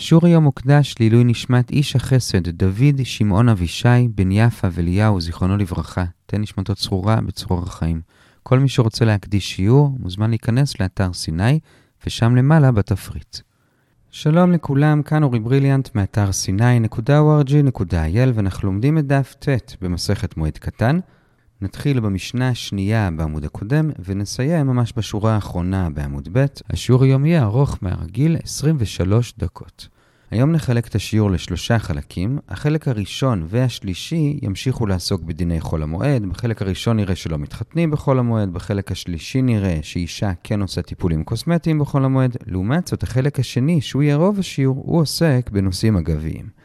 השיעור היום מוקדש לעילוי נשמת איש החסד דוד שמעון אבישי בן יפה ואליהו, זיכרונו לברכה. תן נשמתו צרורה בצרור החיים. כל מי שרוצה להקדיש שיעור מוזמן להיכנס לאתר סיני, ושם למעלה בתפריט. שלום לכולם, כאן אורי בריליאנט מאתר סיני.org.il ואנחנו לומדים את דף ט' במסכת מועד קטן. נתחיל במשנה השנייה בעמוד הקודם ונסיים ממש בשורה האחרונה בעמוד ב'. השיעור היום יהיה ארוך מהרגיל 23 דקות. היום נחלק את השיעור לשלושה חלקים. החלק הראשון והשלישי ימשיכו לעסוק בדיני חול המועד. בחלק הראשון נראה שלא מתחתנים בחול המועד, בחלק השלישי נראה שאישה כן עושה טיפולים קוסמטיים בחול המועד. לעומת זאת, החלק השני, שהוא יהיה רוב השיעור, הוא עוסק בנושאים אגביים.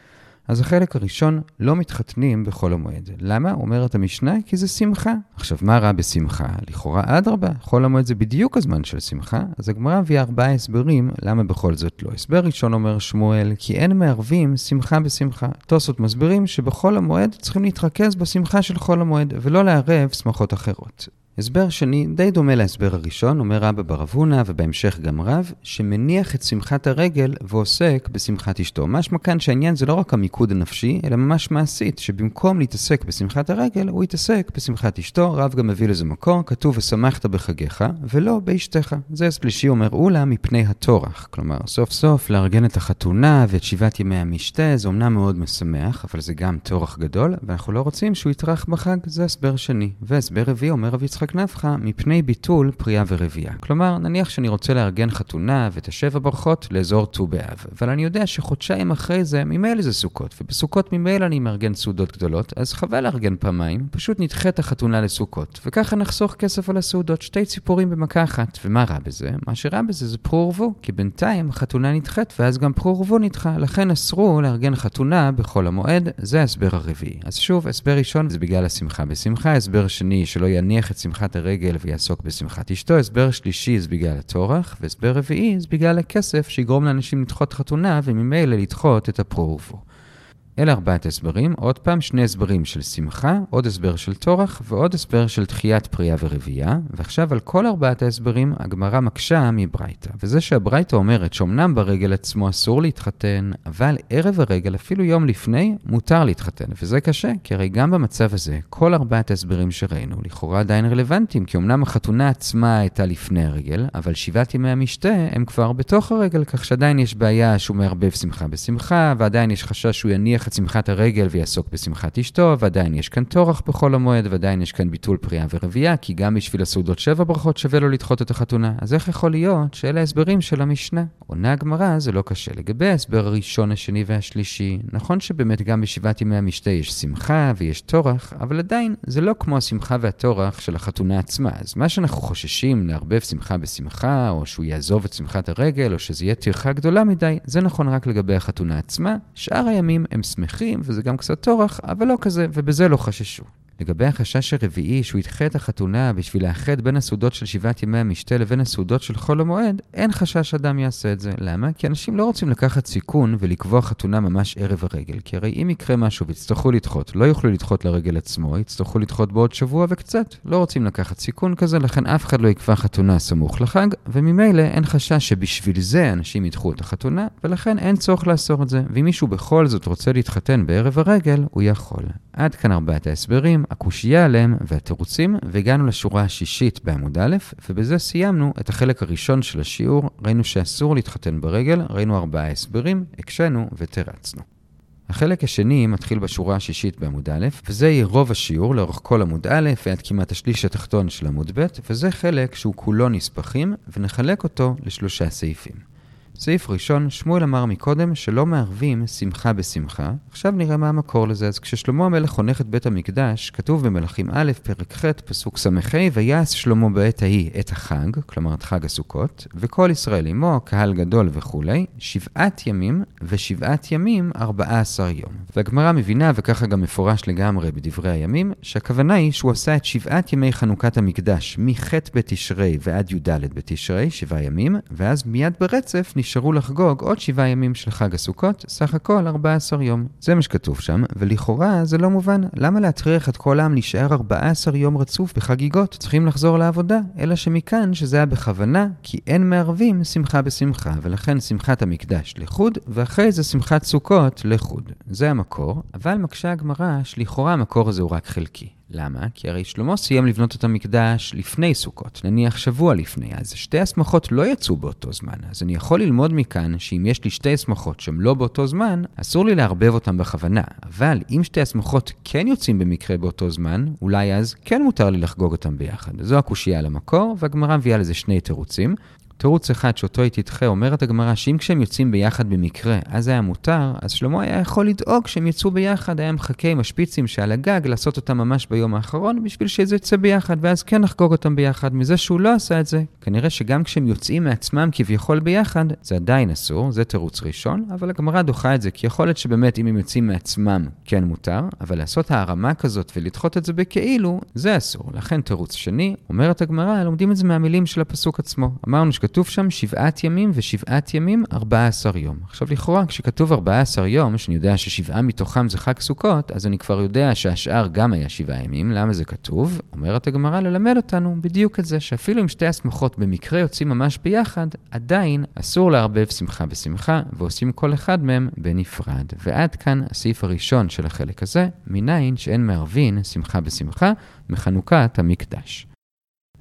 אז החלק הראשון, לא מתחתנים בחול המועד. למה? אומרת המשנה, כי זה שמחה. עכשיו, מה רע בשמחה? לכאורה, אדרבה, חול המועד זה בדיוק הזמן של שמחה, אז הגמרא מביאה ארבעה הסברים למה בכל זאת לא. הסבר ראשון אומר שמואל, כי אין מערבים שמחה בשמחה. תוספות מסבירים שבחול המועד צריכים להתרכז בשמחה של חול המועד, ולא לערב שמחות אחרות. הסבר שני, די דומה להסבר הראשון, אומר רבא בר אבונה ובהמשך גם רב, שמניח את שמחת הרגל ועוסק בשמחת אשתו. משמע כאן שהעניין זה לא רק המיקוד הנפשי, אלא ממש מעשית, שבמקום להתעסק בשמחת הרגל, הוא יתעסק בשמחת אשתו. רב גם מביא לזה מקור, כתוב ושמחת בחגיך, ולא באשתך. זה השלישי אומר אולה מפני הטורח. כלומר, סוף סוף לארגן את החתונה ואת שבעת ימי המשתה, זה אומנם מאוד משמח, אבל זה גם טורח גדול, ואנחנו לא רוצים שהוא יטרח בחג, זה הסבר שני. והסבר רביעי אומר רב יצחק נפחא מפני ביטול פריאה ורבייה. כלומר, נניח שאני רוצה לארגן חתונה ואת השבע ברכות לאזור ט"ו באב, אבל אני יודע שחודשיים אחרי זה, ממילא זה סוכות, ובסוכות ממילא אני מארגן סעודות גדולות, אז חבל לארגן פעמיים, פשוט נדחה את החתונה לסוכות, וככה נחסוך כסף על הסעודות, שתי ציפורים במכה אחת. ומה רע בזה? מה שרע בזה זה פרו ורבו, כי בינתיים החתונה נדחית ואז גם פרו ורבו נדחה, לכן אסרו לארגן חתונה בחול המועד, זה ההסבר הרביעי. אז שוב, הסבר ראשון זה בגלל השמחה בשמחה, הסבר שני שלא יניח את שמחת הרגל ויעסוק בשמחת אשתו, הסבר שלישי זה בגלל הטורח, והסבר רביעי זה בגלל הכסף שיגרום לאנשים לדחות חתונה וממילא לדחות את הפרו ורבו. אלה ארבעת הסברים, עוד פעם שני הסברים של שמחה, עוד הסבר של טורח ועוד הסבר של תחיית פריאה ורבייה, ועכשיו על כל ארבעת ההסברים הגמרא מקשה מברייתא. וזה שהברייתא אומרת שאומנם ברגל עצמו אסור להתחתן, אבל ערב הרגל, אפילו יום לפני, מותר להתחתן. וזה קשה, כי הרי גם במצב הזה, כל ארבעת ההסברים שראינו לכאורה עדיין רלוונטיים, כי אמנם החתונה עצמה הייתה לפני הרגל, אבל שבעת ימי המשתה הם כבר בתוך הרגל, כך שעדיין יש בעיה שהוא מערבב שמחה בשמחה, ועדיין יש חשש שהוא יניח את שמחת הרגל ויעסוק בשמחת אשתו, ועדיין יש כאן טורח בחול המועד, ועדיין יש כאן ביטול פריאה ורבייה, כי גם בשביל הסעודות שבע ברכות שווה לו לדחות את החתונה. אז איך יכול להיות שאלה ההסברים של המשנה? עונה הגמרא זה לא קשה. לגבי ההסבר הראשון, השני והשלישי, נכון שבאמת גם בשבעת ימי המשתה יש שמחה ויש טורח, אבל עדיין זה לא כמו השמחה והטורח של החתונה עצמה. אז מה שאנחנו חוששים לערבב שמחה בשמחה, או שהוא יעזוב את שמחת הרגל, או שזה יהיה טרחה גדולה מדי, זה נכון רק לגבי החתונה עצמה. שאר הימים הם שמחים, וזה גם קצת טורח, אבל לא כזה, ובזה לא חששו. לגבי החשש הרביעי שהוא ידחה את החתונה בשביל לאחד בין הסעודות של שבעת ימי המשתה לבין הסעודות של חול המועד, אין חשש שאדם יעשה את זה. למה? כי אנשים לא רוצים לקחת סיכון ולקבוע חתונה ממש ערב הרגל. כי הרי אם יקרה משהו ויצטרכו לדחות, לא יוכלו לדחות לרגל עצמו, יצטרכו לדחות בעוד שבוע וקצת. לא רוצים לקחת סיכון כזה, לכן אף אחד לא יקבע חתונה סמוך לחג, וממילא אין חשש שבשביל זה אנשים ידחו את החתונה, ולכן אין צורך לאסור את זה. ואם מישהו בכל זאת רוצה להתחתן בערב הרגל, הוא יכול. עד כאן ארבעת ההסברים, הקושייה עליהם והתירוצים, והגענו לשורה השישית בעמוד א', ובזה סיימנו את החלק הראשון של השיעור. ראינו שאסור להתחתן ברגל, ראינו ארבעה הסברים, הקשינו ותרצנו. החלק השני מתחיל בשורה השישית בעמוד א', וזה יהיה רוב השיעור לאורך כל עמוד א' ועד כמעט השליש התחתון של עמוד ב', וזה חלק שהוא כולו נספחים, ונחלק אותו לשלושה סעיפים. סעיף ראשון, שמואל אמר מקודם שלא מערבים שמחה בשמחה. עכשיו נראה מה המקור לזה. אז כששלמה המלך חונך את בית המקדש, כתוב במלכים א', פרק ח', פסוק ס"ה, ויעש שלמה בעת ההיא את החג, כלומר את חג הסוכות, וכל ישראל עמו, קהל גדול וכולי, שבעת ימים, ושבעת ימים ארבעה עשר יום. והגמרא מבינה, וככה גם מפורש לגמרי בדברי הימים, שהכוונה היא שהוא עשה את שבעת ימי חנוכת המקדש, מח' בתשרי ועד י"ד בתשרי, שבעה ימים, ואז מיד ברצף נשארו לחגוג עוד שבעה ימים של חג הסוכות, סך הכל 14 יום. זה מה שכתוב שם, ולכאורה זה לא מובן. למה להטריח את כל העם להישאר 14 יום רצוף בחגיגות? צריכים לחזור לעבודה. אלא שמכאן שזה היה בכוונה, כי אין מערבים שמחה בשמחה, ולכן שמחת המקדש לחוד, ואחרי זה שמחת סוכות לחוד. זה המקור, אבל מקשה הגמרא שלכאורה המקור הזה הוא רק חלקי. למה? כי הרי שלמה סיים לבנות את המקדש לפני סוכות, נניח שבוע לפני, אז שתי הסמכות לא יצאו באותו זמן. אז אני יכול ללמוד מכאן שאם יש לי שתי הסמכות שהן לא באותו זמן, אסור לי לערבב אותן בכוונה. אבל אם שתי הסמכות כן יוצאים במקרה באותו זמן, אולי אז כן מותר לי לחגוג אותן ביחד. זו הקושייה על המקור, והגמרא מביאה לזה שני תירוצים. תירוץ אחד שאותו היא תדחה, אומרת הגמרא שאם כשהם יוצאים ביחד במקרה, אז היה מותר, אז שלמה היה יכול לדאוג שהם יצאו ביחד, היה מחכה עם השפיצים שעל הגג, לעשות אותם ממש ביום האחרון, בשביל שזה יצא ביחד, ואז כן לחגוג אותם ביחד. מזה שהוא לא עשה את זה, כנראה שגם כשהם יוצאים מעצמם כביכול ביחד, זה עדיין אסור, זה תירוץ ראשון, אבל הגמרא דוחה את זה, כי יכול להיות שבאמת אם הם יוצאים מעצמם, כן מותר, אבל לעשות הערמה כזאת ולדחות את זה בכאילו, זה אסור. לכן תירוץ שני, אומרת הגמרא, לומדים את זה מהמילים של הפסוק עצמו. אמרנו כתוב שם שבעת ימים ושבעת ימים, ארבע עשר יום. עכשיו לכאורה, כשכתוב ארבע עשר יום, שאני יודע ששבעה מתוכם זה חג סוכות, אז אני כבר יודע שהשאר גם היה שבעה ימים. למה זה כתוב? אומרת הגמרא ללמד אותנו בדיוק את זה, שאפילו אם שתי הסמכות במקרה יוצאים ממש ביחד, עדיין אסור לערבב שמחה בשמחה, ועושים כל אחד מהם בנפרד. ועד כאן הסעיף הראשון של החלק הזה, מניין שאין מערבין שמחה בשמחה, מחנוכת המקדש.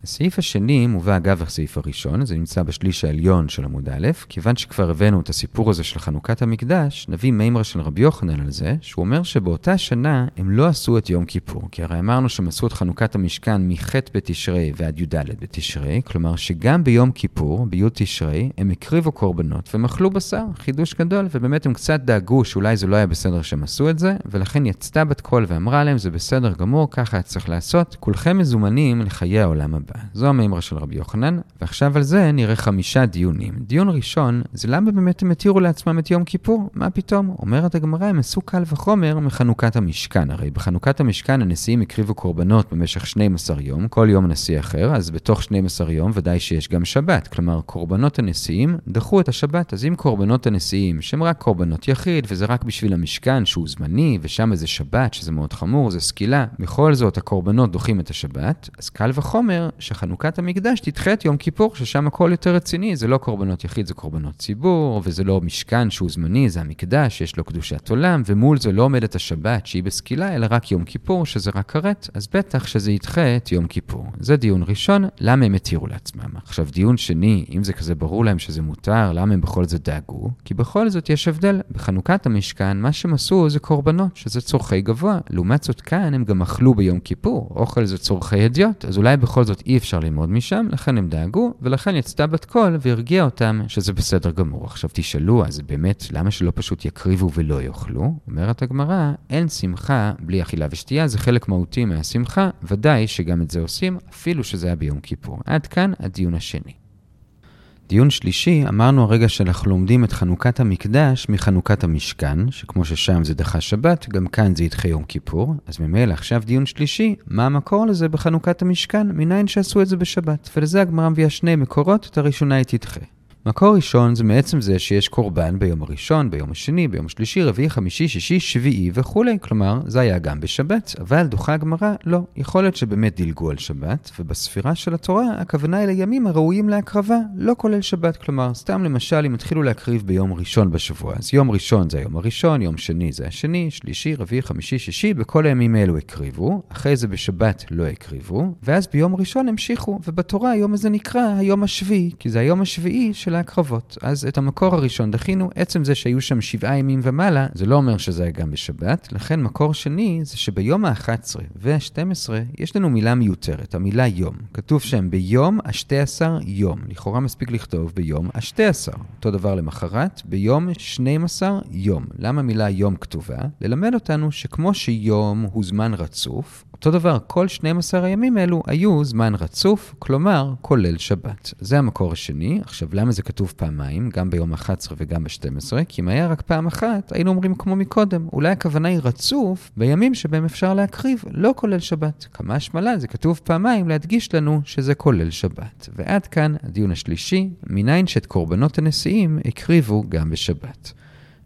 הסעיף השני מובא אגב הסעיף הראשון, זה נמצא בשליש העליון של עמוד א', כיוון שכבר הבאנו את הסיפור הזה של חנוכת המקדש, נביא מימרה של רבי יוחנן על זה, שהוא אומר שבאותה שנה הם לא עשו את יום כיפור, כי הרי אמרנו שהם עשו את חנוכת המשכן מח' בתשרי ועד י"ד בתשרי, כלומר שגם ביום כיפור, בי' תשרי, הם הקריבו קורבנות והם אכלו בשר, חידוש גדול, ובאמת הם קצת דאגו שאולי זה לא היה בסדר שהם עשו את זה, ולכן יצתה בת קול ואמרה להם, זה בסדר גמור, ככה צריך לעשות, כולכם מזומנים לחיי העולם הבא. זו המימרה של רבי יוחנן, ועכשיו על זה נראה חמישה דיונים. דיון ראשון, זה למה באמת הם התירו לעצמם את יום כיפור? מה פתאום? אומרת הגמרא, הם עשו קל וחומר מחנוכת המשכן. הרי בחנוכת המשכן הנשיאים הקריבו קורבנות במשך 12 יום, כל יום נשיא אחר, אז בתוך 12 יום ודאי שיש גם שבת. כלומר, קורבנות הנשיאים דחו את השבת, אז אם קורבנות הנשיאים, שהם רק קורבנות יחיד, וזה רק בשביל המשכן שהוא זמני, ושם זה שבת, שזה מאוד חמור, זה סקילה, בכל זאת הקורבנות דוחים את השבת, אז קל וחומר שחנוכת המקדש תדחה את יום כיפור, ששם הכל יותר רציני, זה לא קורבנות יחיד, זה קורבנות ציבור, וזה לא משכן שהוא זמני, זה המקדש, יש לו קדושת עולם, ומול זה לא עומדת השבת שהיא בסקילה, אלא רק יום כיפור, שזה רק כרת, אז בטח שזה ידחה את יום כיפור. זה דיון ראשון, למה הם התירו לעצמם. עכשיו, דיון שני, אם זה כזה ברור להם שזה מותר, למה הם בכל זאת דאגו? כי בכל זאת יש הבדל. בחנוכת המשכן, מה שהם עשו זה קורבנות, שזה צורכי גבוה. לעומת זאת כאן, הם גם אכלו ביום כיפור. אוכל זה צורכי הדיוט, אז אולי בכל זאת אי אפשר ללמוד משם, לכן הם דאגו, ולכן יצתה בת קול והרגיעה אותם שזה בסדר גמור. עכשיו תשאלו, אז באמת, למה שלא פשוט יקריבו ולא יאכלו? אומרת הגמרא, אין שמחה בלי אכילה ושתייה, זה חלק מהותי מהשמחה, ודאי שגם את זה עושים, אפילו שזה היה ביום כיפור. עד כאן הדיון השני. דיון שלישי, אמרנו הרגע שאנחנו לומדים את חנוכת המקדש מחנוכת המשכן, שכמו ששם זה דחה שבת, גם כאן זה ידחה יום כיפור. אז ממילא עכשיו דיון שלישי, מה המקור לזה בחנוכת המשכן? מניין שעשו את זה בשבת. ולזה הגמרא מביאה שני מקורות, את הראשונה היא תדחה. מקור ראשון זה מעצם זה שיש קורבן ביום הראשון, ביום השני, ביום השלישי, רביעי, חמישי, שישי, שביעי וכולי. כלומר, זה היה גם בשבת, אבל דוחה הגמרא, לא. יכול להיות שבאמת דילגו על שבת, ובספירה של התורה, הכוונה אל הימים הראויים להקרבה, לא כולל שבת. כלומר, סתם למשל, אם התחילו להקריב ביום ראשון בשבוע, אז יום ראשון זה היום הראשון, יום שני זה השני, שלישי, רביעי, חמישי, שישי, בכל הימים האלו הקריבו, אחרי זה בשבת לא הקריבו, ואז ביום ראשון המשיכו, ובתורה היום הזה נקרא היום השביעי, כי זה היום השביעי של להקרבות. אז את המקור הראשון דחינו, עצם זה שהיו שם שבעה ימים ומעלה, זה לא אומר שזה היה גם בשבת, לכן מקור שני זה שביום ה-11 וה-12 יש לנו מילה מיותרת, המילה יום. כתוב שם ביום ה-12 יום. לכאורה מספיק לכתוב ביום ה-12. אותו דבר למחרת, ביום 12 יום. למה המילה יום כתובה? ללמד אותנו שכמו שיום הוא זמן רצוף, אותו דבר, כל 12 הימים האלו היו זמן רצוף, כלומר, כולל שבת. זה המקור השני. עכשיו, למה זה כתוב פעמיים, גם ביום ה-11 וגם ב-12, כי אם היה רק פעם אחת, היינו אומרים כמו מקודם, אולי הכוונה היא רצוף בימים שבהם אפשר להקריב, לא כולל שבת. כמה שמלה זה כתוב פעמיים להדגיש לנו שזה כולל שבת. ועד כאן הדיון השלישי, מניין שאת קורבנות הנשיאים הקריבו גם בשבת.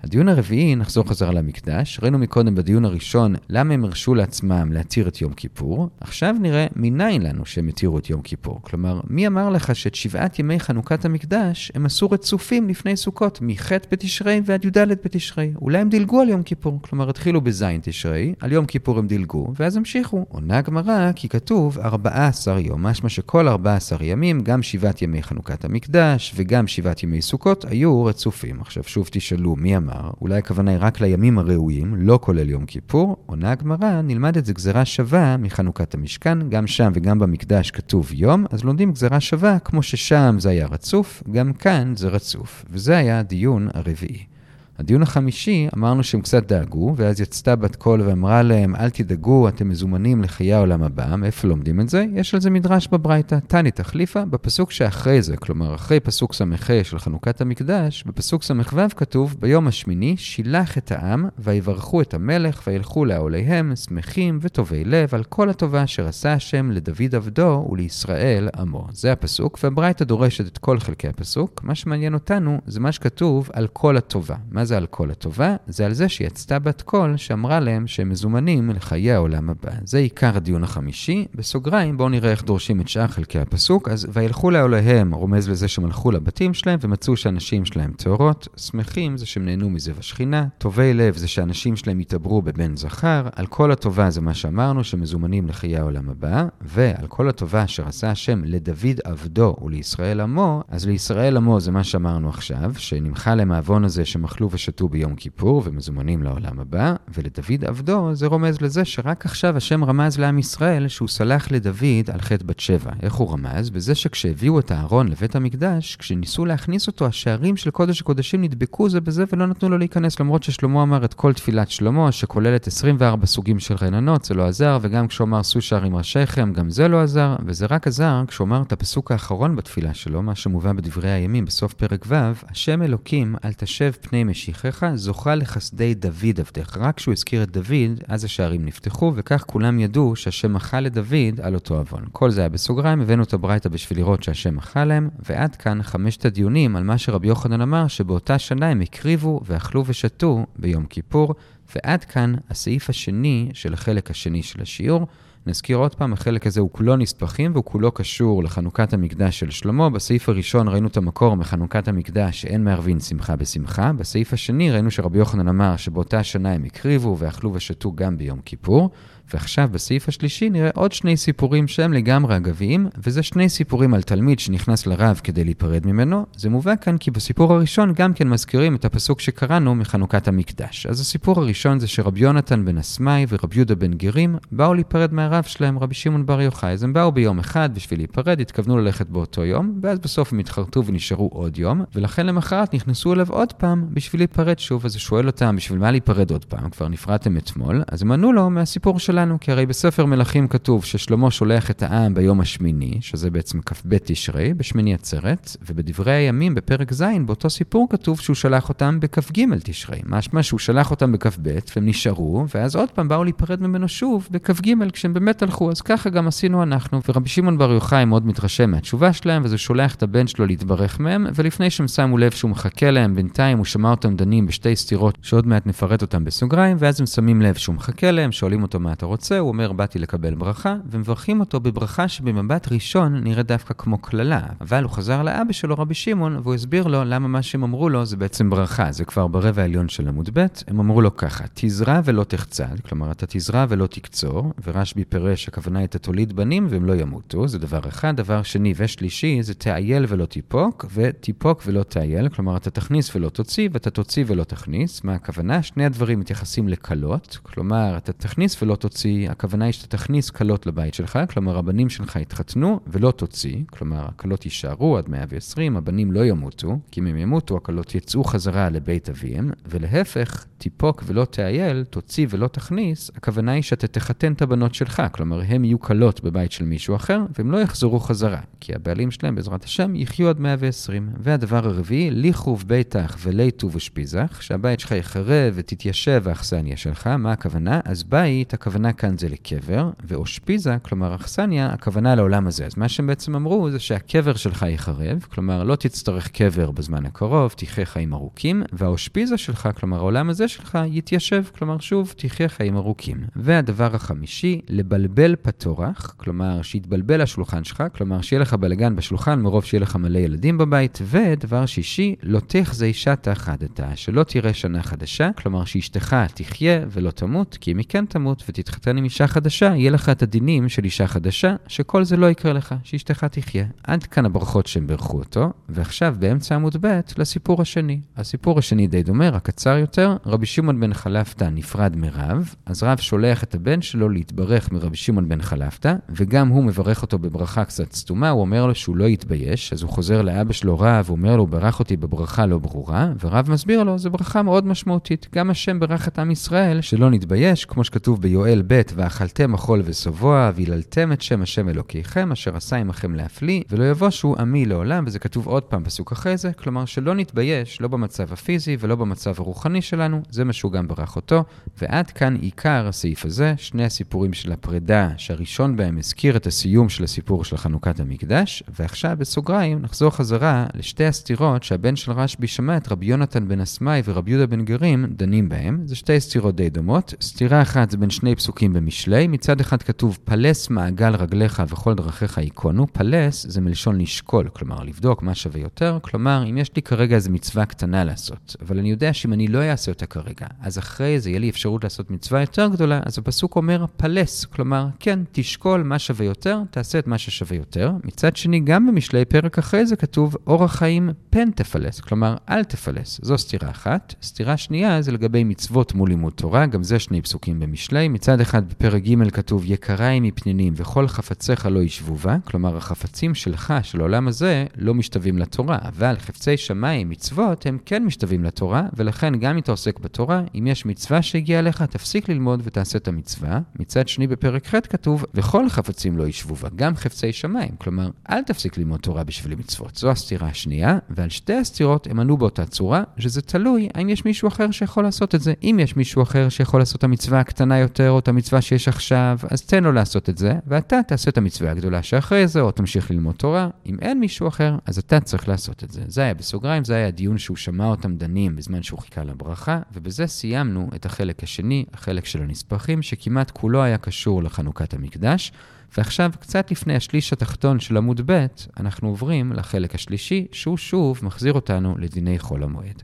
הדיון הרביעי, נחזור חזרה למקדש. ראינו מקודם בדיון הראשון למה הם הרשו לעצמם להתיר את יום כיפור. עכשיו נראה מניין לנו שהם התירו את יום כיפור. כלומר, מי אמר לך שאת שבעת ימי חנוכת המקדש הם עשו רצופים לפני סוכות, מח' בתשרי ועד י"ד בתשרי. אולי הם דילגו על יום כיפור. כלומר, התחילו בז' תשרי, על יום כיפור הם דילגו, ואז המשיכו. עונה הגמרא כי כתוב 14 יום, משמע שכל 14 ימים, גם שבעת ימי חנוכת המקדש וגם שבעת ימי סוכות, היו רצופים. עכשיו שוב תשאלו, מי אמר? אמר, אולי הכוונה היא רק לימים הראויים, לא כולל יום כיפור, עונה הגמרא, נלמד את זה גזרה שווה מחנוכת המשכן, גם שם וגם במקדש כתוב יום, אז לומדים גזרה שווה, כמו ששם זה היה רצוף, גם כאן זה רצוף. וזה היה הדיון הרביעי. הדיון החמישי, אמרנו שהם קצת דאגו, ואז יצתה בת קול ואמרה להם, אל תדאגו, אתם מזומנים לחיי העולם הבא. מאיפה לומדים את זה? יש על זה מדרש בברייתא, תני תחליפה, בפסוק שאחרי זה, כלומר, אחרי פסוק ס"ה של חנוכת המקדש, בפסוק ס"ו כתוב, ביום השמיני שילח את העם, ויברכו את המלך, וילכו לעוליהם, שמחים וטובי לב, על כל הטובה אשר עשה השם לדוד עבדו ולישראל עמו. זה הפסוק, והברייתא דורשת את כל חלקי הפסוק. מה שמעניין אותנו זה מה שכתוב על כל הטובה. מה זה על כל הטובה? זה על זה שיצתה בת קול שאמרה להם שהם מזומנים לחיי העולם הבא. זה עיקר הדיון החמישי. בסוגריים בואו נראה איך דורשים את שאר חלקי הפסוק. אז וילכו לעוליהם רומז לזה שהם הלכו לבתים שלהם ומצאו שהנשים שלהם טהורות. שמחים זה שהם נהנו מזה בשכינה. טובי לב זה שהנשים שלהם יתעברו בבן זכר. על כל הטובה זה מה שאמרנו, שמזומנים לחיי העולם הבא. ועל כל הטובה אשר עשה השם לדוד עבדו ולישראל עמו, אז לישראל עמו זה מה שאמרנו עכשיו, שנמחה להם העוון הזה שמחלו ושתו ביום כיפור ומזומנים לעולם הבא, ולדוד עבדו זה רומז לזה שרק עכשיו השם רמז לעם ישראל שהוא סלח לדוד על חטא בת שבע. איך הוא רמז? בזה שכשהביאו את הארון לבית המקדש, כשניסו להכניס אותו, השערים של קודש הקודשים נדבקו זה בזה ולא נתנו לו להיכנס, למרות ששלמה אמר את כל תפילת שלמה, שכוללת 24 סוגים של רננות, זה לא עזר, וגם כשהוא אמר שאו שערים ראשיכם, גם זה לא עזר, וזה רק עזר כשהוא אמר את הפסוק האחרון בתפילה שלו, מה שמובא בדברי הימים בסוף פרק ו', השם אלוקים אל תשב פני משיחך, זוכה לחסדי דוד עבדך. רק כשהוא הזכיר את דוד, אז השערים נפתחו, וכך כולם ידעו שהשם מחל לדוד על אותו עוון. כל זה היה בסוגריים, הבאנו את הברייתא בשביל לראות שהשם מחל להם, ועד כאן חמשת הדיונים על מה שרבי יוחנן אמר, שבאותה שנה הם הקריבו ואכלו ושתו ביום כיפור, ועד כאן הסעיף השני של החלק השני של השיעור. נזכיר עוד פעם, החלק הזה הוא כולו נספחים והוא כולו קשור לחנוכת המקדש של שלמה. בסעיף הראשון ראינו את המקור מחנוכת המקדש שאין מערבין שמחה בשמחה. בסעיף השני ראינו שרבי יוחנן אמר שבאותה שנה הם הקריבו ואכלו ושתו גם ביום כיפור. ועכשיו בסעיף השלישי נראה עוד שני סיפורים שהם לגמרי אגביים, וזה שני סיפורים על תלמיד שנכנס לרב כדי להיפרד ממנו. זה מובא כאן כי בסיפור הראשון גם כן מזכירים את הפסוק שקראנו מחנוכת המקדש. אז הסיפור הראשון זה שרבי יונתן בן אסמאי ורבי יהודה בן גרים באו להיפרד מהרב שלהם, רבי שמעון בר יוחאי. אז הם באו ביום אחד בשביל להיפרד, התכוונו ללכת באותו יום, ואז בסוף הם התחרטו ונשארו עוד יום, ולכן למחרת נכנסו אליו עוד פעם בשביל להיפרד שוב. אז הוא שואל אותם, בשביל מה להיפרד עוד פעם? כבר נפרדתם אתמול. אז הם ענו לו מהסיפור של שלנו, כי הרי בספר מלכים כתוב ששלמה שולח את העם ביום השמיני, שזה בעצם כ"ב תשרי, בשמיני עצרת, ובדברי הימים בפרק ז', באותו סיפור כתוב שהוא שלח אותם בכ"ג תשרי. משמע שהוא שלח אותם בכ"ב, והם נשארו, ואז עוד פעם באו להיפרד ממנו שוב בכ"ג, כשהם באמת הלכו, אז ככה גם עשינו אנחנו. ורבי שמעון בר יוחאי מאוד מתרשם מהתשובה שלהם, ואז הוא שולח את הבן שלו להתברך מהם, ולפני שהם שמו לב שהוא מחכה להם, בינתיים הוא שמע אותם דנים בשתי סתירות, שעוד מעט נפרט אותם בסוגריים, ואז הם שמים לב שהוא מחכה להם, שואלים אותו מה אתה רוצה, הוא אומר, באתי לקבל ברכה, ומברכים אותו בברכה שבמבט ראשון נראית דווקא כמו קללה. אבל הוא חזר לאבא שלו, רבי שמעון, והוא הסביר לו למה מה שהם אמרו לו זה בעצם ברכה. זה כבר ברבע העליון של עמוד ב', הם אמרו לו ככה, תזרע ולא תחצד, כלומר, אתה תזרע ולא תקצור, ורשב"י פירש, הכוונה היא, אתה תוליד בנים והם לא ימותו, זה דבר אחד. דבר שני ושלישי, זה תאייל ולא תיפוק, ותיפוק ולא תאייל, כלומר, אתה תכניס ולא תוציא, ואתה תוציא ולא תכניס. מה הכוונה? שני הדברים מתייחסים לקלות, כלומר, אתה תכניס ולא תוציא. תוציא, הכוונה היא שאתה תכניס כלות לבית שלך, כלומר הבנים שלך יתחתנו ולא תוציא, כלומר הכלות יישארו עד 120, הבנים לא ימותו, כי אם הם ימותו, הכלות יצאו חזרה לבית אביהם, ולהפך, תיפוק ולא תאייל, תוציא ולא תכניס, הכוונה היא שאתה תחתן את הבנות שלך, כלומר הם יהיו כלות בבית של מישהו אחר, והם לא יחזרו חזרה, כי הבעלים שלהם, בעזרת השם, יחיו עד 120. והדבר הרביעי, ליכוב ביתך וליטו ושפיזך, שהבית שלך יחרב ותתיישב האכסניה שלך, מה הכוונה? אז בית, הכוונה כאן זה לקבר, ואושפיזה, כלומר אכסניה, הכוונה לעולם הזה. אז מה שהם בעצם אמרו זה שהקבר שלך יחרב, כלומר לא תצטרך קבר בזמן הקרוב, תחיה חיים ארוכים, והאושפיזה שלך, כלומר העולם הזה שלך, יתיישב, כלומר שוב, תחיה חיים ארוכים. והדבר החמישי, לבלבל פטורח, כלומר שיתבלבל השולחן שלך, כלומר שיהיה לך בלגן בשולחן מרוב שיהיה לך מלא ילדים בבית, ודבר שישי, לא תחזי שתה חדתה, שלא תראה שנה חדשה, כלומר שאשתך תחיה ולא תמות, כי אם היא כן תמות ותתחתן עם אישה חדשה, יהיה לך את הדינים של אישה חדשה, שכל זה לא יקרה לך, שאשתך תחיה. עד כאן הברכות שהם בירכו אותו, ועכשיו באמצע עמוד ב' לסיפור השני. הסיפור השני די דומה, רק קצר יותר. רבי שמעון בן חלפתא נפרד מרב, אז רב שולח את הבן שלו להתברך מרבי שמעון בן חלפתא, וגם הוא מברך אותו בברכה קצת סתומה, הוא אומר לו שהוא לא יתבייש, אז הוא חוזר לאבא שלו רב, הוא אומר לו, ברך אותי בברכה לא ברורה, ורב מסביר לו, זו ברכה מאוד משמעותית. גם השם ברך את עם ישראל, שלא נתבייש, כמו שכתוב ביואל ב', ואכלתם אכול ושבוע, והיללתם את שם השם אלוקיכם, אשר עשה עמכם להפליא, ולא יבושו עמי לעולם, וזה כתוב עוד פעם פסוק אחרי זה, כלומר שלא נתבייש, לא במצב הפיזי ולא במצב הרוחני שלנו, זה מה שהוא גם ברך אותו. ועד כאן עיקר הסעיף הזה, שני הסיפורים של הפרידה, שהראשון בהם הזכיר את הסיום של הסיפור של חנוכת המקדש, ועכשיו בסוגריים נחזור חזרה לשתי הסתירות שהבן של רשב"י שמע את רבי יונתן בן אסמאי ורבי יהודה בן גרים דנים בהם. זה שתי סתירות די דומות. סתירה אחת זה בין שני פסוקים במשלי, מצד אחד כתוב פלס מעגל רגליך וכל דרכיך ייכונו, פלס זה מלשון לשקול, כלומר לבדוק מה שווה יותר, כלומר אם יש לי כרגע איזו מצווה קטנה לעשות, אבל אני יודע שאם אני לא אעשה אותה כרגע, אז אחרי זה יהיה לי אפשרות לעשות מצווה יותר גדולה, אז הפסוק אומר פלס, כלומר כן, תשקול מה שווה יותר, תעשה את מה ששווה יותר. מצד שני, גם במשלי פרק אחרי זה כתוב אורח חיים פן תפלס, כלומר אל תפלס. זו סתירה אחת. סתירה שנייה זה לגבי מצוות מול לימוד תורה, גם זה שני פסוקים במשלי. מצד אחד בפרק ג' כתוב יקריים מפנינים וכל חפציך לא ישבו בה, כלומר החפצים שלך, של העולם הזה, לא משתווים לתורה, אבל חפצי שמיים, מצוות, הם כן משתווים לתורה, ולכן גם אם אתה עוסק בתורה, אם יש מצווה שהגיעה אליך, תפסיק ללמוד ותעשה את המצווה. מצד שני בפרק ח' כתוב, וכל חפצים לא ישבו בה, גם חפצי שמיים, כלומר, אל תפסיק ללמוד תורה בשביל מצוות. זו הסתירה השנייה, ועל שתי הסתירות הם ענו באותה צורה, שזה תלוי האם יש מישהו אחר שיכול לעשות את זה. אם יש מישהו אחר שיכול לעשות את המצווה הקטנה יותר, או את המצווה שיש עכשיו, אז תן לו לעשות את זה, ואתה תעשה את המצווה הגדולה שאחרי זה, או תמשיך ללמוד תורה. אם אין מישהו אחר, אז אתה צריך לעשות את זה. זה היה בסוגריים, זה היה הדיון שהוא שמע אותם דנים בזמן שהוא חיכה לברכה, ובזה סיימנו את החלק השני, החלק של הנספחים, שכמעט כולו היה קשור לחנוכת המקדש. ועכשיו, קצת לפני השליש התחתון של עמוד ב', אנחנו עוברים לחלק השלישי, שהוא שוב מחזיר אותנו לדיני חול המועד.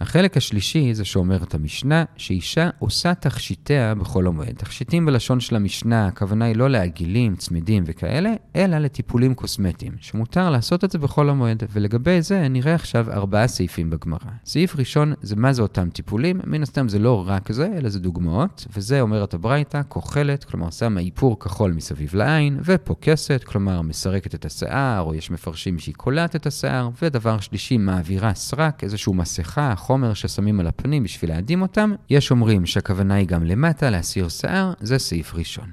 החלק השלישי זה שאומרת המשנה, שאישה עושה תכשיטיה בחול המועד. תכשיטים בלשון של המשנה, הכוונה היא לא לעגילים, צמידים וכאלה, אלא לטיפולים קוסמטיים, שמותר לעשות את זה בחול המועד. ולגבי זה נראה עכשיו ארבעה סעיפים בגמרא. סעיף ראשון זה מה זה אותם טיפולים, מן הסתם זה לא רק זה, אלא זה דוגמאות, וזה אומרת הברייתא, כוחלת, כלומר שמה איפור כחול מסביב לעין, ופוקסת, כלומר מסרקת את השיער, או יש מפרשים שהיא קולעת את השיער, ודבר שלישי, מעבירה סרק, איזושהי מסכה, חומר ששמים על הפנים בשביל להדים אותם. יש אומרים שהכוונה היא גם למטה, להסיר שיער, זה סעיף ראשון.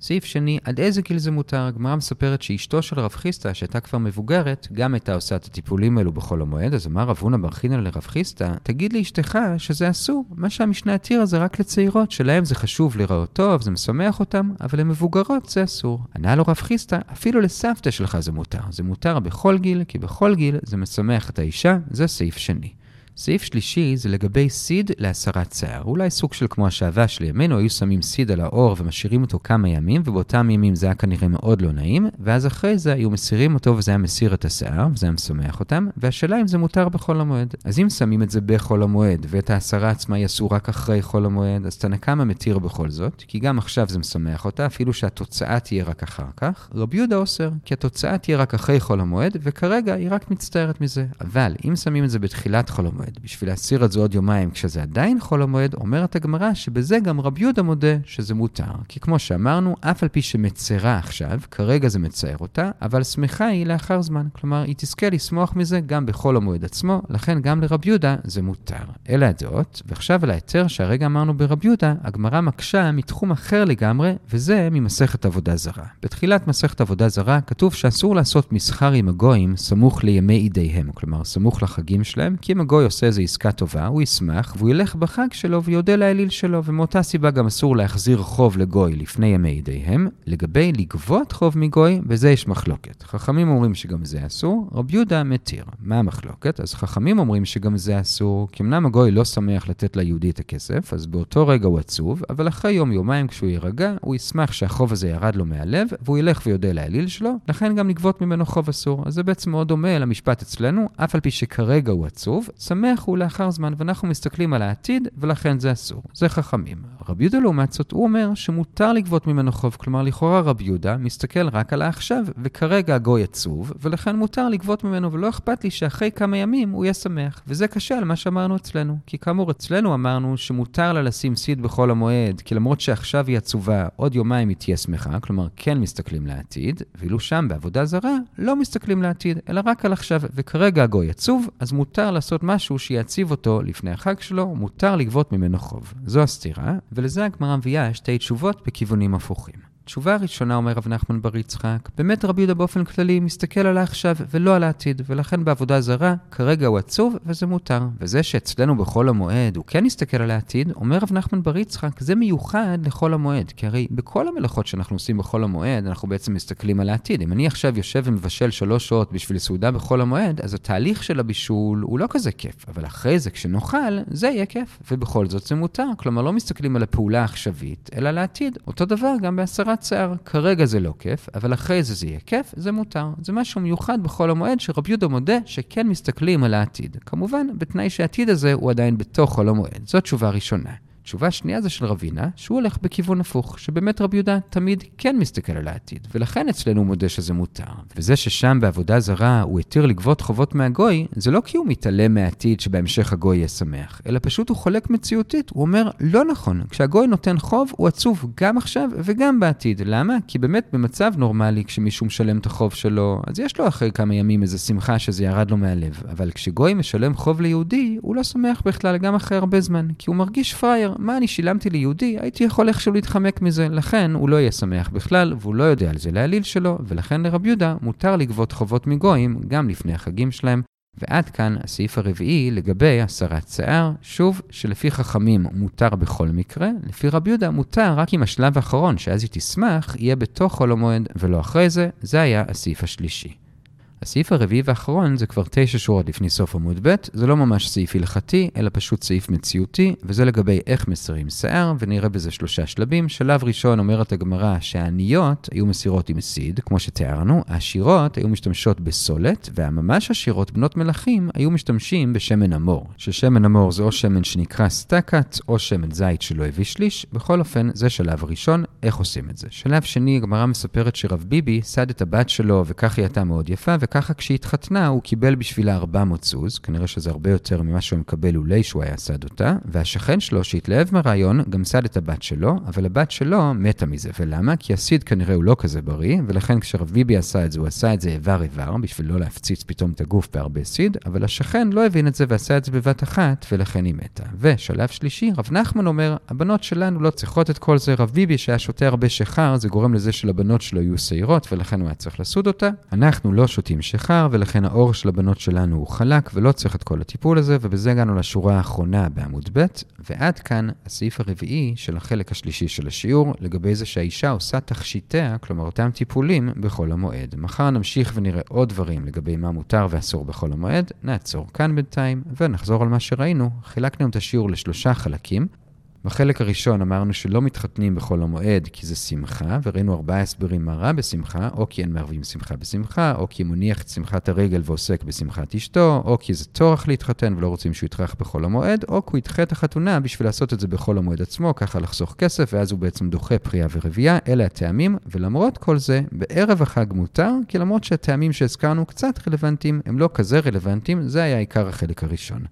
סעיף שני, עד איזה גיל זה מותר? הגמרא מספרת שאשתו של רב חיסטה, שהייתה כבר מבוגרת, גם הייתה עושה את הטיפולים האלו בחול המועד, אז אמר רב הונא בר חינא לרב חיסטה, תגיד לאשתך שזה אסור. מה שהמשנה התירה זה רק לצעירות, שלהם זה חשוב לראות טוב, זה משמח אותם, אבל למבוגרות זה אסור. ענה לו רב חיסטה, אפילו לסבתא שלך זה מותר. זה מותר בכל גיל, כי בכל גיל זה משמח את האישה, זה סעיף שני. סעיף שלישי זה לגבי סיד להסרת שיער. אולי סוג של כמו השעווה שלימינו, היו שמים סיד על האור ומשאירים אותו כמה ימים, ובאותם ימים זה היה כנראה מאוד לא נעים, ואז אחרי זה היו מסירים אותו וזה היה מסיר את השיער, וזה היה משמח אותם, והשאלה אם זה מותר בחול המועד. אז אם שמים את זה בחול המועד, ואת ההסרה עצמה יעשו רק אחרי חול המועד, אז תנא קמא מתיר בכל זאת, כי גם עכשיו זה משמח אותה, אפילו שהתוצאה תהיה רק אחר כך. רבי יהודה אוסר, כי התוצאה תהיה רק אחרי חול המועד, וכרגע היא רק מצטערת מזה. אבל אם שמים את זה בתחילת חול המועד, המועד. בשביל להסיר את זה עוד יומיים כשזה עדיין חול המועד, אומרת הגמרא שבזה גם רבי יהודה מודה שזה מותר. כי כמו שאמרנו, אף על פי שמצרה עכשיו, כרגע זה מצער אותה, אבל שמחה היא לאחר זמן. כלומר, היא תזכה לשמוח מזה גם בחול המועד עצמו, לכן גם לרבי יהודה זה מותר. אלה הדעות, ועכשיו על ההיתר שהרגע אמרנו ברבי יהודה, הגמרא מקשה מתחום אחר לגמרי, וזה ממסכת עבודה זרה. בתחילת מסכת עבודה זרה כתוב שאסור לעשות מסחר עם הגויים סמוך לימי אידיהם, כלומר סמוך לחגים שלהם, כי אם הגוי עושה איזו עסקה טובה, הוא ישמח, והוא ילך בחג שלו ויודה לאליל שלו, ומאותה סיבה גם אסור להחזיר חוב לגוי לפני ימי אידיהם. לגבי לגבות חוב מגוי, בזה יש מחלוקת. חכמים אומרים שגם זה אסור, רבי יהודה מתיר. מה המחלוקת? אז חכמים אומרים שגם זה אסור, כי אמנם הגוי לא שמח לתת ליהודי את הכסף, אז באותו רגע הוא עצוב, אבל אחרי יום-יומיים כשהוא יירגע, הוא ישמח שהחוב הזה ירד לו מהלב, והוא ילך ויודה לאליל שלו, לכן גם לגבות ממנו חוב אסור. אז זה בעצם מאוד דומה למשפט אצלנו, אף על פי שכרגע הוא עצוב, הוא לאחר זמן, ואנחנו מסתכלים על העתיד, ולכן זה אסור. זה חכמים. רבי יהודה לעומת זאת, הוא אומר שמותר לגבות ממנו חוב, כלומר לכאורה רבי יהודה מסתכל רק על העכשיו, וכרגע הגוי עצוב, ולכן מותר לגבות ממנו, ולא אכפת לי שאחרי כמה ימים הוא יהיה שמח. וזה קשה על מה שאמרנו אצלנו. כי כאמור, אצלנו אמרנו שמותר לה לשים סיד בחול המועד, כי למרות שעכשיו היא עצובה, עוד יומיים היא תהיה שמחה, כלומר כן מסתכלים לעתיד, ואילו שם בעבודה זרה לא מסתכלים לעתיד, אלא רק על עכשיו, וכרגע הגוי עצוב, אז מותר לעשות משהו שיציב אותו לפני החג שלו, מותר לגבות ממנו חוב. זו הסתירה, ולזה הגמרא מביאה שתי תשובות בכיוונים הפוכים. תשובה ראשונה, אומר רב נחמן בר יצחק, באמת רבי יהודה באופן כללי מסתכל על העכשיו ולא על העתיד, ולכן בעבודה זרה, כרגע הוא עצוב וזה מותר. וזה שאצלנו בחול המועד הוא כן מסתכל על העתיד, אומר רב נחמן בר יצחק, זה מיוחד לחול המועד, כי הרי בכל המלאכות שאנחנו עושים בחול המועד, אנחנו בעצם מסתכלים על העתיד. אם אני עכשיו יושב ומבשל שלוש שעות בשביל סעודה בחול המועד, אז התהליך של הבישול הוא לא כזה כיף, אבל אחרי זה כשנאכל, זה יהיה כיף, ובכל זאת זה מותר. כלומר, לא מסתכלים על הפעולה העכשווית, אלא על העתיד. אותו דבר גם בעשרה הסרת שיער. כרגע זה לא כיף, אבל אחרי זה זה יהיה כיף, זה מותר. זה משהו מיוחד בחול המועד שרבי יהודה מודה שכן מסתכלים על העתיד. כמובן, בתנאי שהעתיד הזה הוא עדיין בתוך חול המועד. זו תשובה ראשונה. תשובה שנייה זה של רבינה, שהוא הולך בכיוון הפוך, שבאמת רבי יהודה תמיד כן מסתכל על העתיד, ולכן אצלנו הוא מודה שזה מותר. וזה ששם בעבודה זרה הוא התיר לגבות חובות מהגוי, זה לא כי הוא מתעלם מהעתיד שבהמשך הגוי יהיה שמח, אלא פשוט הוא חולק מציאותית, הוא אומר, לא נכון, כשהגוי נותן חוב, הוא עצוב גם עכשיו וגם בעתיד. למה? כי באמת במצב נורמלי, כשמישהו משלם את החוב שלו, אז יש לו אחרי כמה ימים איזו שמחה שזה ירד לו מהלב, אבל כשגוי משלם חוב ליהודי, הוא לא שמח בכלל גם אחרי הרבה זמן, כי הוא מרגיש פראייר, מה אני שילמתי ליהודי, הייתי יכול איכשהו להתחמק מזה, לכן הוא לא יהיה שמח בכלל, והוא לא יודע על זה להעליל שלו, ולכן לרב יהודה מותר לגבות חובות מגויים גם לפני החגים שלהם. ועד כאן הסעיף הרביעי לגבי הסרת שיער, שוב, שלפי חכמים מותר בכל מקרה, לפי רבי יהודה מותר רק אם השלב האחרון, שאז היא תשמח, יהיה בתוך חול המועד ולא אחרי זה, זה היה הסעיף השלישי. הסעיף הרביעי והאחרון זה כבר תשע שורות לפני סוף עמוד ב', זה לא ממש סעיף הלכתי, אלא פשוט סעיף מציאותי, וזה לגבי איך מסירים שיער, ונראה בזה שלושה שלבים. שלב ראשון אומרת הגמרא שהעניות היו מסירות עם סיד, כמו שתיארנו, העשירות היו משתמשות בסולת, והממש עשירות בנות מלכים היו משתמשים בשמן המור. ששמן המור זה או שמן שנקרא סטקת, או שמן זית שלא הביא שליש, בכל אופן, זה שלב ראשון, איך עושים את זה. שלב שני, הגמרא מספרת שרב ביבי סד את הבת שלו, וכך היא הייתה מאוד יפה, וככה כשהיא התחתנה הוא קיבל בשבילה 400 סוז, כנראה שזה הרבה יותר ממה שהוא מקבל אולי שהוא היה סד אותה, והשכן שלו שהתלהב מהרעיון גם סד את הבת שלו, אבל הבת שלו מתה מזה. ולמה? כי הסיד כנראה הוא לא כזה בריא, ולכן כשרב ביבי עשה את זה, הוא עשה את זה איבר איבר, בשביל לא להפציץ פתאום את הגוף בהרבה סיד, אבל השכן לא הבין את זה ועשה את זה בבת אחת, ולכן היא מתה. ושלב שלישי, רב נחמן אומר, הבנות שלנו לא צריכות את כל זה, רב ביבי שהיה שותה הרבה שחר, זה גורם לזה שלבנות שלו יהיו שעירות, ולכן הוא היה צריך לסוד אותה. אנחנו לא שותים שחר, ולכן האור של הבנות שלנו הוא חלק, ולא צריך את כל הטיפול הזה, ובזה הגענו לשורה האחרונה בעמוד ב', ועד כאן הסעיף הרביעי של החלק השלישי של השיעור, לגבי זה שהאישה עושה תכשיטיה, כלומר אותם טיפולים, בחול המועד. מחר נמשיך ונראה עוד דברים לגבי מה מותר ואסור בחול המועד, נעצור כאן בינתיים, ונחזור על מה שראינו. חילקנו את השיעור לשלושה חלקים. בחלק הראשון אמרנו שלא מתחתנים בחול המועד כי זה שמחה, וראינו ארבעה הסברים מה רע בשמחה, או כי אין מערבים שמחה בשמחה, או כי מניח את שמחת הרגל ועוסק בשמחת אשתו, או כי זה טורח להתחתן ולא רוצים שהוא יטרח בחול המועד, או כי הוא ידחה את החתונה בשביל לעשות את זה בחול המועד עצמו, ככה לחסוך כסף, ואז הוא בעצם דוחה פריאה ורבייה, אלה הטעמים, ולמרות כל זה, בערב החג מותר, כי למרות שהטעמים שהזכרנו קצת רלוונטיים, הם לא כזה רלוונטיים, זה היה עיקר החלק הראשון.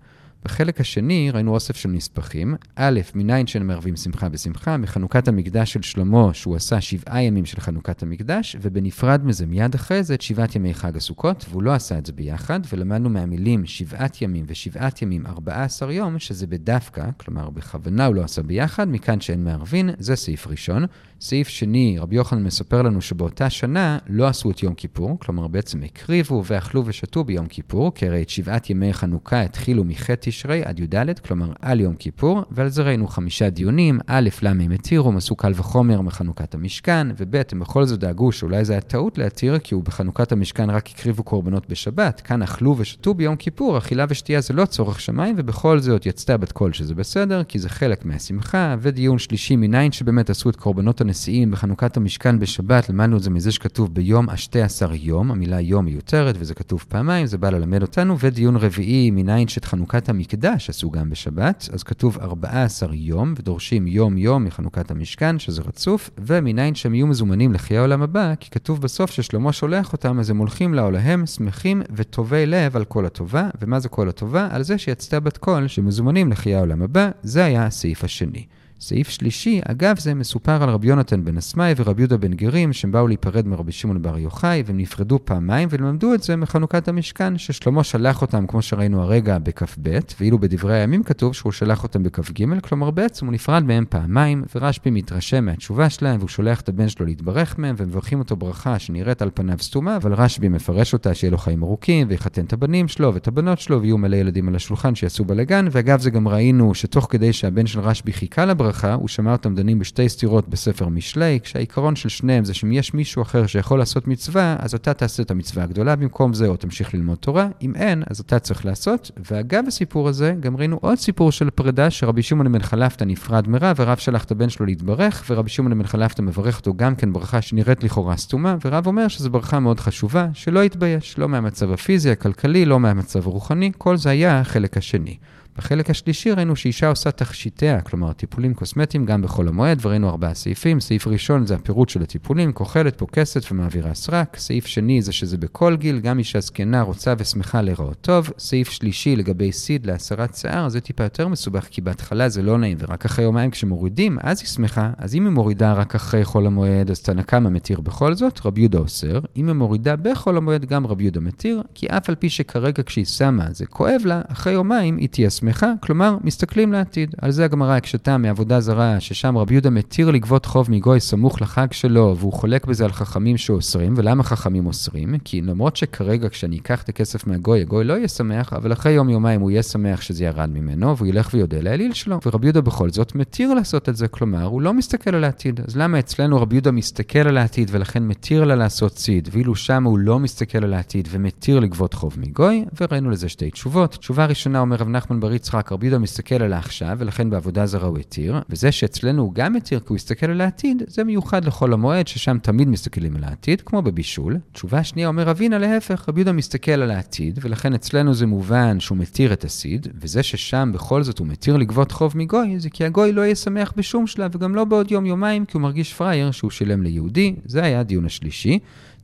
בחלק השני ראינו אוסף של נספחים. א', מניין שהם מערבים שמחה בשמחה, מחנוכת המקדש של שלמה, שהוא עשה שבעה ימים של חנוכת המקדש, ובנפרד מזה, מיד אחרי זה, את שבעת ימי חג הסוכות, והוא לא עשה את זה ביחד, ולמדנו מהמילים שבעת ימים ושבעת ימים, 14 יום, שזה בדווקא, כלומר בכוונה הוא לא עשה ביחד, מכאן שאין מערבין, זה סעיף ראשון. סעיף שני, רבי יוחנן מספר לנו שבאותה שנה לא עשו את יום כיפור, כלומר בעצם הקריבו ואכלו ושתו ביום כיפור, כי הרי את שבעת ימי חנוכה התחילו מח' תשרי עד י"ד, כלומר על יום כיפור, ועל זה ראינו חמישה דיונים, א', למה הם התירו, הם עשו קל וחומר מחנוכת המשכן, וב', הם בכל זאת דאגו שאולי זה היה טעות להתיר, כי הוא בחנוכת המשכן רק הקריבו קורבנות בשבת, כאן אכלו ושתו ביום כיפור, אכילה ושתייה זה לא צורך שמיים, ובכל זאת יצתה בת קול שזה בסדר, כי זה חלק מהשמחה, ודיון שלישי מניין שבאמת עשו את קורבנות הנשיאים בחנוכת המשכן בשבת, למדנו את זה מזה שכתוב ביום השתי עשר יום, המילה יום מיותרת, וזה כתוב פעמיים, זה בא ללמד אותנו, ודיון רביעי מניין שאת חנוכת המקדש עשו גם בשבת, אז כתוב 14 יום, ודורשים יום-יום מחנוכת המשכן, שזה רצוף, ומניין שהם יהיו מזומנים לחיי העולם הבא, כי כתוב בסוף ששלמה שולח אותם, אז הם הולכים לעולהם שמחים וטובי לב על כל הטובה, ומה זה כל הטובה? על זה שיצתה בת קול שמזומנים לחיי העולם הבא, זה היה הסעיף השני. סעיף שלישי, אגב זה מסופר על רבי יונתן בן אסמאי ורבי יהודה בן גרים, שהם באו להיפרד מרבי שמעון בר יוחאי, והם נפרדו פעמיים, ולמדו את זה מחנוכת המשכן, ששלמה שלח אותם, כמו שראינו הרגע, בכ"ב, ואילו בדברי הימים כתוב שהוא שלח אותם בכ"ג, כלומר בעצם הוא נפרד מהם פעמיים, ורשב"י מתרשם מהתשובה שלהם, והוא שולח את הבן שלו להתברך מהם, ומברכים אותו ברכה שנראית על פניו סתומה, אבל רשב"י מפרש אותה שיהיה לו חיים ארוכים, ויחתן את הבנים שלו ואת הבנות שלו, ויהיו מלא ילדים על השולחן שיעשו בלאגן, ואגב זה גם ראינו שתוך כדי שהבן של רשב"י חיכה לברכה, הוא שמע אותם דנים בשתי סתירות בספר משלי, כשהעיקרון של שניהם זה שאם יש מישהו אחר שיכול לעשות מצווה, אז אתה תעשה את המצווה הגדולה במקום זה, או תמשיך ללמוד תורה. אם אין, אז אתה צריך לעשות. ואגב הסיפור הזה, גם ראינו עוד סיפור של פרידה, שרבי שמעון בן חלפתא נפרד מרב, ורב שלח את הבן שלו להתברך, ורבי שמעון בן חלפתא מברך אותו גם כן ברכה שנראית לכאורה סתומה, ורב אומר שזו ברכה מאוד חשובה, שלא יתבייש, לא מהמצב הפיזי, הכלכלי, לא מהמצב הרוחני, כל זה היה החלק השני. בחלק השלישי ראינו שאישה עושה תכשיטיה, כלומר טיפולים קוסמטיים גם בחול המועד, וראינו ארבעה סעיפים. סעיף ראשון זה הפירוט של הטיפולים, כוחלת, פוקסת ומעבירה סרק. סעיף שני זה שזה בכל גיל, גם אישה זקנה רוצה ושמחה להיראות טוב. סעיף שלישי לגבי סיד להסרת שיער, זה טיפה יותר מסובך, כי בהתחלה זה לא נעים, ורק אחרי יומיים כשמורידים, אז היא שמחה. אז אם היא מורידה רק אחרי חול המועד, אז תנא קמא מתיר בכל זאת, רבי יהודה אוסר. אם היא מורידה בחול המועד, גם רבי יהודה מתיר, כי אף על פי שכרגע כשהיא שמה זה כואב לה, אחרי יומיים היא תהיה שמחה, כלומר, מסתכלים לעתיד. על זה הגמרא הקשתה מעבודה זרה, ששם רבי יהודה מתיר לגבות חוב מגוי סמוך לחג שלו, והוא חולק בזה על חכמים שאוסרים, ולמה חכמים אוסרים? כי למרות שכרגע כשאני אקח את הכסף מהגוי, הגוי לא יהיה שמח, אבל אחרי יום-יומיים הוא יהיה שמח שזה ירד ממנו, והוא ילך ויודה לאליל שלו. ורבי יהודה בכל זאת מתיר לעשות את זה, כלומר, הוא לא מסתכל על העתיד. אז למה אצלנו רבי יהודה מסתכל על העתיד ולכן מתיר לה לעשות ציד, ואילו שם הוא לא מסתכל על העתיד ומתיר לגבות חוב מגוי? וראינו לזה שתי תשובות. תשובה ראשונה אומר רב נחמן בר יצחק, רבי יהודה מסתכל על העכשיו, ולכן בעבודה זרה הוא התיר, וזה שאצלנו הוא גם התיר כי הוא הסתכל על העתיד, זה מיוחד לחול המועד, ששם תמיד מסתכלים על העתיד, כמו בבישול. תשובה שנייה אומר אבינה להפך, רבי יהודה מסתכל על העתיד, ולכן אצלנו זה מובן שהוא מתיר את הסיד, וזה ששם בכל זאת הוא מתיר לגבות חוב מגוי, זה כי הגוי לא יהיה שמח בשום שלב, וגם לא בעוד יום-יומיים, כי הוא מרגיש פראייר שהוא שילם ליהודי. זה היה הדיון השלישי.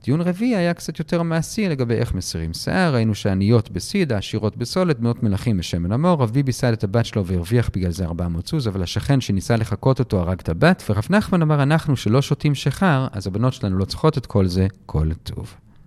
דיון רביעי היה קצת יותר מעשי לגבי איך מסירים שיער, ראינו שעניות בסיד, העשירות בסולת, מאות מלכים בשמן המור, רב ביבי סעד את הבת שלו והרוויח בגלל זה 400 סוז, אבל השכן שניסה לחקות אותו הרג את הבת, ורב נחמן אמר אנחנו שלא שותים שחר, אז הבנות שלנו לא צריכות את כל זה, כל טוב.